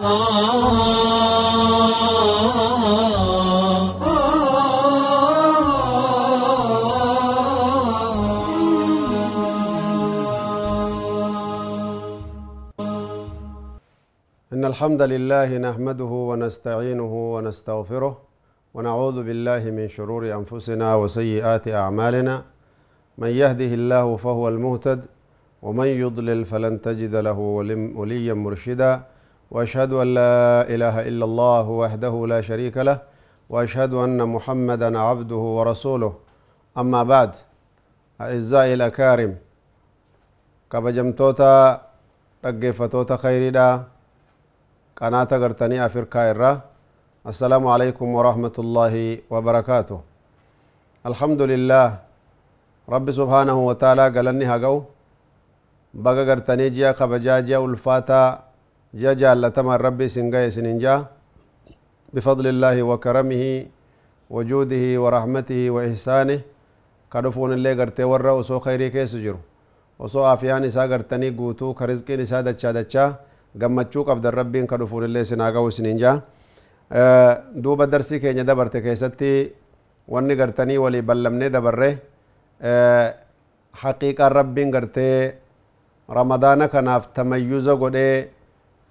إن الحمد لله نحمده ونستعينه ونستغفره ونعوذ بالله من شرور أنفسنا وسيئات أعمالنا. من يهده الله فهو المهتد ومن يضلل فلن تجد له وليا مرشدا. وأشهد أن لا إله إلا الله وحده لا شريك له وأشهد أن محمدا عبده ورسوله. أما بعد أعزائي الأكارم كبجم توتا توتا خيردا قناة غرتني افريكا السلام عليكم ورحمة الله وبركاته. الحمد لله رب سبحانه وتعالى قال اني هاقو بقى غرتني جيا كبجاجيا والفاتا rabbi isin gahe isinin jaa بفضل الله وكرمه وجوده ورحمته وإحسانه كدفون اللي قرتي ورا وسو خيري كيس جرو وسو آفيان إسا قرتني قوتو كرزقين إسا دچا دچا qabdan rabbiin ka dhufuun illee sinaa ga'u isiniin jaa duuba darsii keenya dabarte keessatti wanni gartanii walii ballamnee dabarre haqiiqaan rabbiin gartee ramadaana kanaaf tamayyuza godhee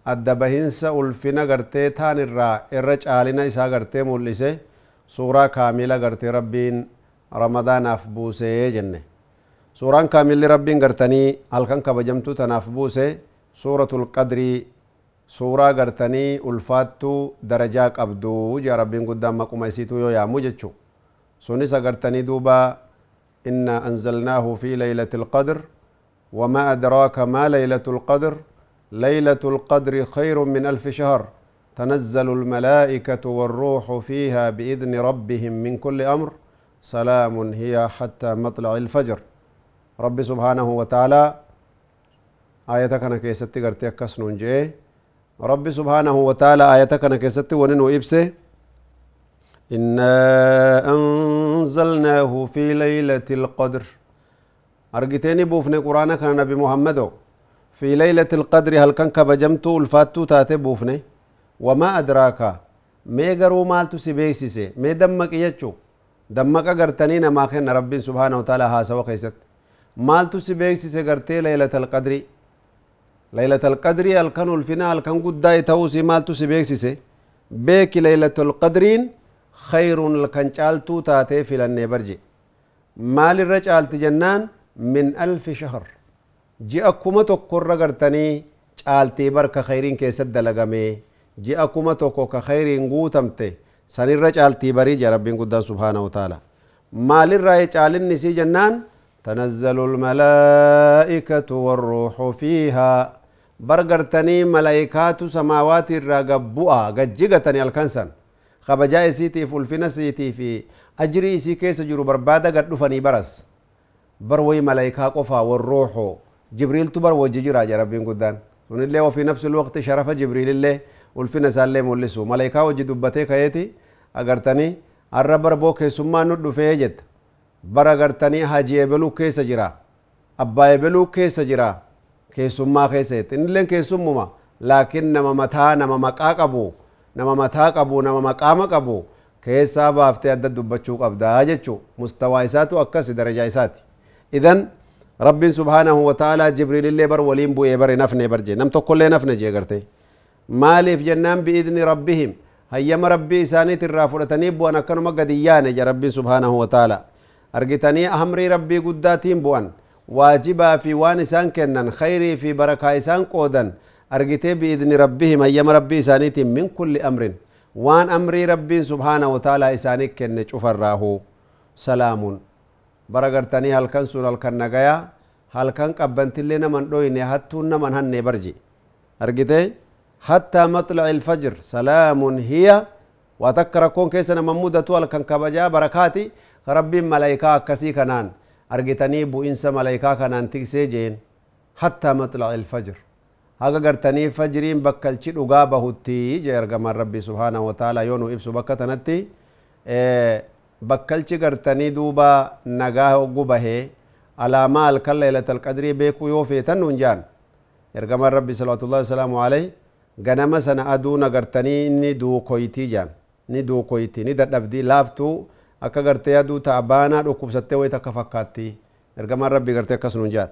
adda bahinsa ulfina gartee taan irraa irra caalina isaa gartee mul'ise suuraa kaamila gartee rabbiin ramadaanaaf buusee jenne suuraan kaamilli rabbiin gartanii halkan kabajamtuu tanaaf buuse suuratul qadrii suuraa gartanii ulfaattuu darajaa qabdu jaa rabbiin guddaan maquma isiituu yoo yaamu jechu sunis agartanii duuba inna anzalnaahu fi leylati lqadr وما أدراك ما ليلة القدر ليلة القدر خير من ألف شهر. تنزل الملائكة والروح فيها بإذن ربهم من كل أمر. سلام هي حتى مطلع الفجر. رب سبحانه وتعالى آية كان كيستي قرتي أكسنون جي رب سبحانه وتعالى آية كان كيستي وننو إبسه إنا أنزلناه في ليلة القدر. أرجتني بوفني قرآن كان نبي محمد في ليلة القدر هل كان كبجمتو الفاتو تاتي بوفني؟ وما أدراك. ميغرو مالتو سيبيسيسي؟ مي دمك يجو دمك قرتني نما خن ربي سبحانه وتعالى ها سوا خيست مالتو سيبيسيسي قرتي ليلة القدر. ليلة القدر الكن الفنا الكن قد توسي مالتو سيبيسيسي؟ بيك ليلة القدرين خير چالتو تاتي في برجي. مال الرجال جنان من ألف شهر. Ji'a kuma tokkorra gartanii caaltii barka khayriin keessatti dalagame ji'a kuma tokko ka khayriin guutamte sanirra caaltii barii jea rabbiin guddaan subhaanahu wataala maalirraa caalinni isii jennaan تنزل الملائكة والروح فيها برغرتني ملائكات سماوات الرقبوء قجقتني الكنسن خبجاء سيتي فلفنا سيتي في أجري سي كيس جرو بربادة قد دفني برس بروي ملائكة قفا والروح جبريل تبر وجه جرا ربين قدان ونلي وفي نفس الوقت شرف جبريل الله والفنا سالي مولسو ملائكة وجه دبته كيتي أغرتني الرب ربو كيسما ندو فيجت bara gartanii hajii ebeluu keessa jira abbaa ebeluu keessa jira keessummaa keessatti innilleen keessummuma laakiin nama mataa nama maqaa qabu nama mataa qabu nama maqaama qabu keessaa baaftee adda dubbachuu qabdaa jechuu mustawaa isaatu akkas darajaa isaati idan rabbiin subhaanahu wataalaa jibriilillee bar waliin bu'ee bare nafne barje nam tokkollee nafne jee garte maaliif jennaan biidni rabbihim hayyama rabbii isaaniit irraa fudhatanii bu'an akkanuma gadi yaane ja rabbiin subhaanahu wataalaa argitanii amrii rabbii guddaatiin bu'an waajibaa fi waan isaan kennan khayrii fi barakaa isaan qoodan argitee biidni rabbihim hayyama rabbii isaaniitiin min kulli amrin waan amrii rabbiin subhaana wataalaa isaanii kenne cufarraahu salaamun bara gartanii halkan sun halkan nagayaa halkan qabbantillee naman dhoyne hattuun naman hanne barji argite hattaa maxlaci ilfajr salaamun hiya waa takka rakkoon keessa naman mudatu halkan kabajaa barakaati rabbiin malaayikaa akkasii kanaan argitanii bu'insa malaayikaa kanaan tiksee jeen hattaa maxlaci ilfajr haga gartanii fajriin bakkalchi dhugaa bahutti jee ergamaan rabbii subhaanahu wataala yoo nu ibsu bakka tanatti bakkalchi gartanii duuba nagaa hoggu bahee alaamaa halkan leelatal qadrii beekuu yoo feetan nuun jaan ergamaan rabbii salawaatullahi wasalaamu alayh ganama sana aduun agartanii inni duukoytii jaan ni duukoyti ni dadhabdii laaftuu akka gartee aduu ta'a baanaa dhukkubsattee wayit akka fakkaatti ergamaan rabbii gartee akkas nuun jaan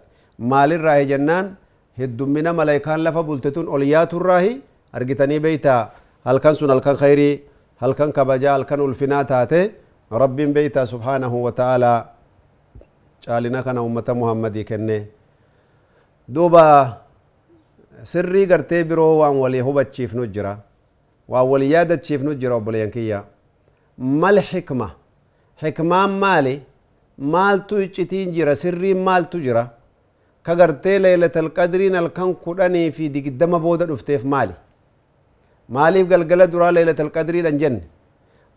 maalirraa jennaan heddummina malaayikaan lafa bulte tun ol yaaturraahi argitanii beeytaa halkan sun halkan khayrii halkan kabajaa halkan ulfinaa taate rabbiin beeytaa subhaanahu wa ta'aalaa caalina kana ummata muhammadii kenne duuba sirrii gartee biroo waan walii hubachiifnu jira waan walii yaadachiifnu jira obboleeyyan kiyya mal xikma xikmaan maali maaltu iccitiin jira sirriin maaltu jira ka gartee leelatal qadriin halkan kudhanii fi digdama booda dhufteef maali maaliif galgala duraa leelatal qadriidhan jenne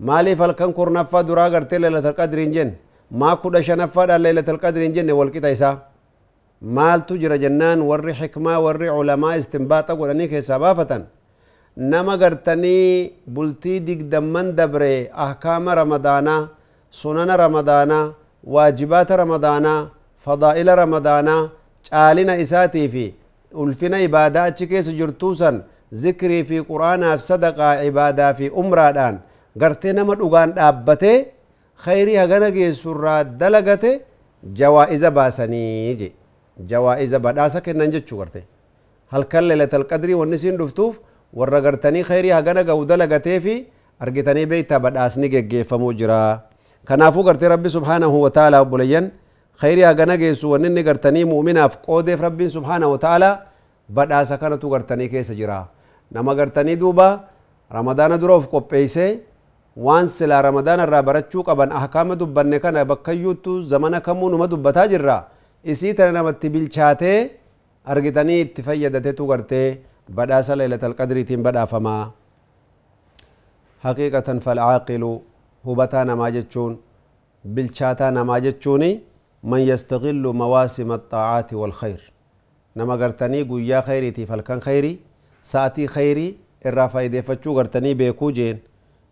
maaliif halkan kurnaffaa duraa gartee leelatal qadriin jenne maa kudha shanaffaadhaan leelatal qadriin jenne walqixa isaa maaltu jira jennaan warri xikmaa warri culamaa istinbaaxa godhanii keessaa baafatan nama gartanii bultii digdamman dabre ahkaama ramadaanaa sunana ramadaanaa waajibaata ramadaanaa fadaa'ila ramadaanaa caalina isaatii fi ulfina ibaadaa achi keessa jirtuu san zikrii fi quraanaaf sadaqaa ibaadaa fi umraadhaan gartee nama dhugaan dhaabbatee khayrii hagana geessurraa dalagate jawaa'iza baasanii je jawaa'iza badhaasa kennan jechuu garte halkan leelatal qadrii wanni siin dhuftuuf warra gartanii khayrii hagana ga'u dalagatee fi argitanii beeytaa badhaasni geggeeffamuu jira kanaafuu gartee rabbi subhaanahu wa ta'ala obboleeyyan khayrii hagana geessu wanni inni gartanii muuminaaf qoodeef rabbiin subhaanahu wa ta'ala badhaasa kanatu gartanii keessa jira nama gartanii duuba ramadaana dura of qopheeysee waan silaa ramadaana irraa barachuu qaban ahkaama dubbanne kana bakkayyuuttu zamana kamuu numa dubbataa jirra isii tana namatti bilchaatee argitanii itti fayyadatetu gartee badhaasa leelatal qadriitiin badhaafamaa haqiiqatan falcaaqilu hubataa namaa jechuun bilchaataa namaa jechuuni man yastaqillu mawaasima axaacaati walkhayr nama gartanii guyyaa khayriitiif halkan khayrii sa'atii khayrii irraa faayideeffachuu gartanii beekuu jeen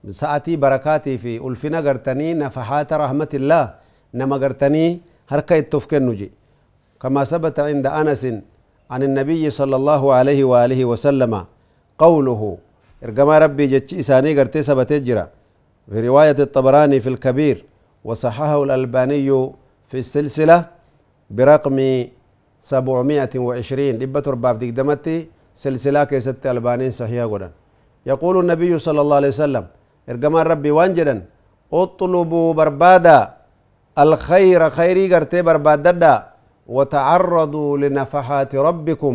sa'atii fi ulfina gartanii nafahaata rahmatillah nama gartanii harka itti of kennu je كما ثبت عند أنس عن النبي صلى الله عليه وآله وسلم قوله إرقما ربي جتش إساني قرتي ثبت جرا في رواية الطبراني في الكبير وصححه الألباني في السلسلة برقم 720 لبة رباب دمتي سلسلة كيست ألبانين صحيحة قدن يقول النبي صلى الله عليه وسلم إرقما ربي وانجدا اطلبوا بربادا الخير خيري قرتي بربادا وتعرضوا لنفحات ربكم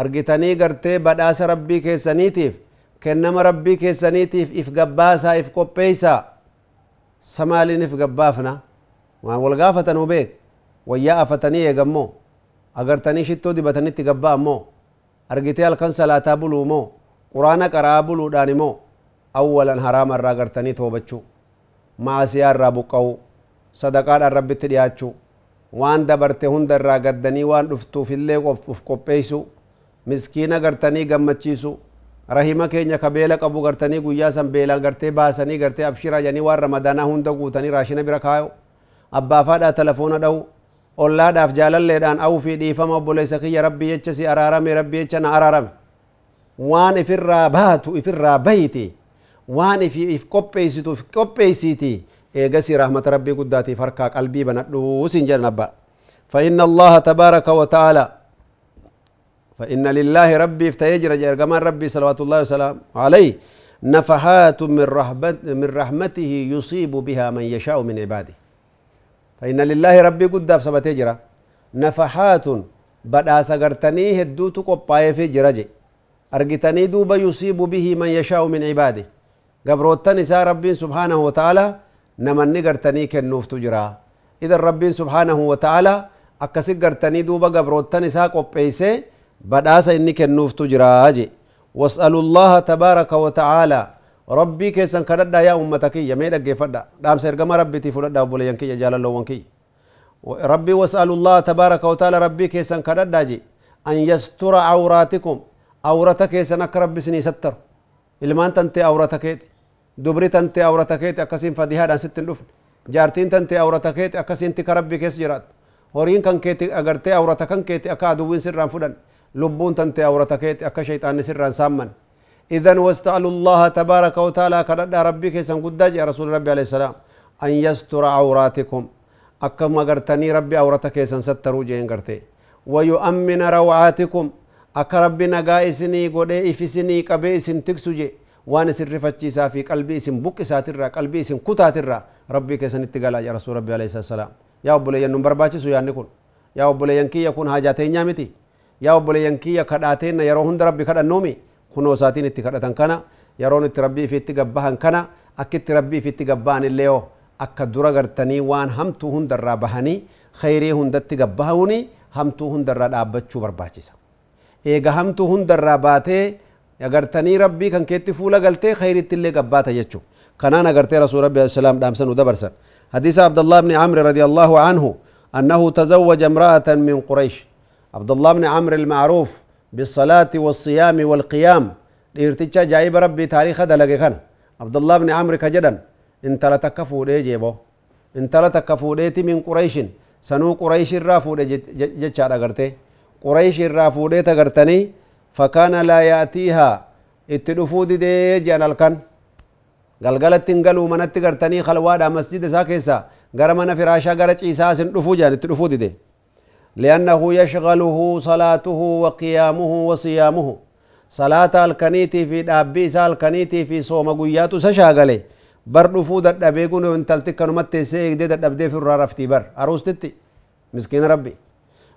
أرجتني قرتي بداس ربي كيسانيتيف كنما ربي كيسانيتيف إف قباسا إف قبيسا سمالين إف قبافنا ما والقافة نوبيك ويا أفتني يقمو أقرتني شتو دي بتني تقبا مو أرجتي الكن صلاة بلو مو قرآن قرآ بلو داني مو أولا حرام الرا قرتني توبچو معصية الرا بقو صدقات الرب تدياتشو hunda irraa gaddanii waan dhuftuuf illee uf qopheeysu miskiina gartanii gammachiisu rahima keenya ka beela qabu gartanii guyyaa san beelaan gartee baasanii gartee abshira jedhanii waan ramadaanaa hunda guutanii raashina bira kaayo abbaafaadhaa telefoona dhawu ollaadhaaf jaalalleedhaan awuu fi dhiifama obboleessa kiyya rabbii jecha si araarame rabbii jecha na araarame waan ifirraa baatu ifirraa bayiti waan if qopheeysitu if qopheeysiti eegasi rahmata rabbii guddaatiif harkaa qalbii banadhuu sin jedhan abba. فإن الله تبارك وتعالى فإن لله ربي افتيجر جرجمان ربي صلوات الله وسلام عليه نفحات من رحمت من رحمته يصيب بها من يشاء من عباده فإن لله ربي قد سبت جرا نفحات بدا سغرتني هدوت قباي في جرج أرجتني دوب يصيب به من يشاء من عباده قبروتني سا ربي سبحانه وتعالى namanni gartanii kennuuftu jira idan rabbiin subhaanahu wa ta'ala akkasi gartanii duuba gabroottan isaa qopheeyse badhaasa inni kennuuftu jira je was'alu llaha tabaaraka wa ta'aalaa rabbii keessan kadhadhaa yaa ummata kiyya mee dhaggeeffadha dhaamsa ergama rabbitii fudhadhaa obboleeyyan kiyya jaalalloowwan kiyya rabbii was'alu llaha tabaaraka wa ta'aalaa rabbii keessan kadhadhaa je an yastura awraatikum awrata keessan akka rabbi isinii sattaru ilmaan دبري تنتي أورتكيت أكسين فديها دان ستن لفن جارتين تنتي أورتكيت أكسين تكربي كيس جرات هورين كان كيت أغرتي أورتكن كيت أكا دوين سران فدن لبون تنتي أورتكيت أكا شيطان سران سامن إذن واستعلوا الله تبارك وتعالى كرد ربي كيسان قداج يا رسول ربي عليه السلام أن يستر عوراتكم أكا ما غرتني ربي أورتكيسان ستروا جين غرتي ويؤمن روعاتكم أكا ربي نقائسني قدئي في سني وأنا سر فتشي سافي قلبي اسم بوك ساترا قلبي اسم كتا ترا ربي كسن اتقال يا رسول ربي عليه السلام يا ابو لي ينبر باچي سو يانكون يا ابو لي ينكي يكون حاجاتي نيامتي يا ابو لي ينكي يكداتين يرو هند ربي كد نومي كنو ساتين اتكدتن كنا يرون تربي في اتغبهن كنا أكيد ربي في اتغبان ليو اك درغرتني وان هم تو هند ربهني خيري هند اتغبهوني هم هم تو هند رباته agartanii rabbii kan keetti fuula galtee khayritti illee gabbaata jechuu kanaan agartee rasuul rabbi alaihi salaam dhaamsanuu dabarsan حديث عبد الله بن عمرو رضي الله عنه أنه تزوج امرأة من قريش عبد الله بن عمرو المعروف بالصلاة dhiirticha ajaa'iba rabbii taariika dalage kana abdullah bni amri ka jedhan intala takka fuudhee jeebo intala takka fuudheeti min qureyshin sanuu qureysh irraa fuudhe jechaadha gartee qureysh irraa fuudhee tagartanii فكان لا يأتيها. اتدفود دي جان كان غلغلة تنغلو من اتقر تني خلوادا مسجد ساكيسا. غرمنا فراشا غرج إساس اتدفو جان. اتدفود دي لأنه يشغله صلاته وقيامه وصيامه. صلاة الكنيتي في دابيسا الكنيتي في صوم قياتو سشاغلي. بر نفود الدبيقون وانتلتك نمتسي دي دابدي في الرارفتي بر. أروس تتي مسكين ربي.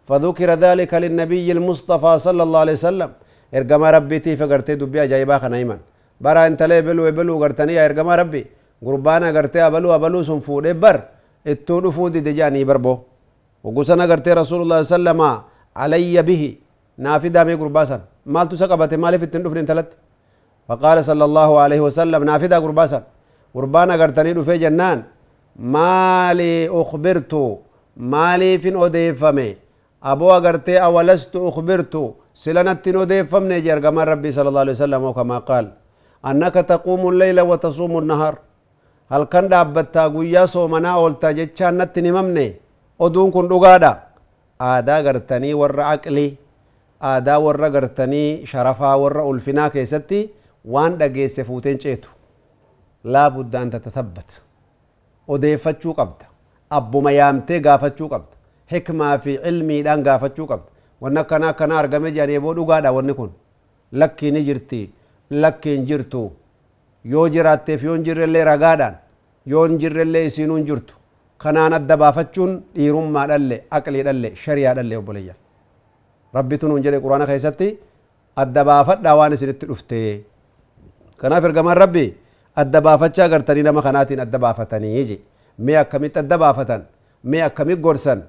فذكر ذلك للنبي المصطفى صلى الله عليه وسلم. ارجما ربي تي فقرتي دبي أجايبا خنايما برا انت لي بلو بلو غرتني ارجما ربي. قربانا غرتي أبلو أبلو سن فودي بر. إتو دفودي دجاني بربو. وقسنا غرتي رسول الله صلى الله عليه وسلم علي به. نافدا مي قرباسا مال تسقبت مالي في التندف انتلت فقال صلى الله عليه وسلم نافدا قرباسا قربانا غرتني دفي جنان. مالي أخبرتو. مالي فين اوديفمي أبو أغرتي أولست أخبرت سلنت نديفم نجر كما ربي صلى الله عليه وسلم وكما قال. أنك تقوم الليل وتصوم النهار. هل كان دابتا قويا صومنا أولتا جتشان نت نممني؟ أدون كن دقادا آدا غرتني ور عقلي آدا ور غرتني شرفا ور ألفنا كيستي. وان دقيس فوتين چيتو لا بد أن تتثبت. odeeffachuu qabda abbuma yaamtee gaafachuu qabda hikmaa fi ilmiidhaan gaafachuu qabda wanni akkana akkana argame jedhanii boo dhugaadha wanni kun. Lakkii ni jirti. Lakkii hin jirtu. Yoo jiraatteef yoo hin jirrellee ragaadhaan. Yoo hin jirrellee isiinuu hin jirtu. Kanaan adda baafachuun dhiirummaa dhalle aqlii dhalle shariyaa dhalle obboleeyyan rabbitu nuun jedhe quraana keessatti adda baafadhaa waan isinitti dhufte kanaaf ergamaan rabbi adda baafachaa gartanii nama kanaatiin adda baafatanii je. Mee akkamitti adda baafatan? Mee akkamitti gorsan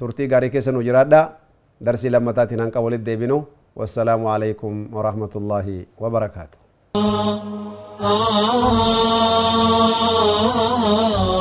turtii gaarii keessa nu jiraadha darsii lammataatiin hanqa walitti deebinu wassalaamu alaikum warahmatullaahi wabarakaatu ah, ah, ah,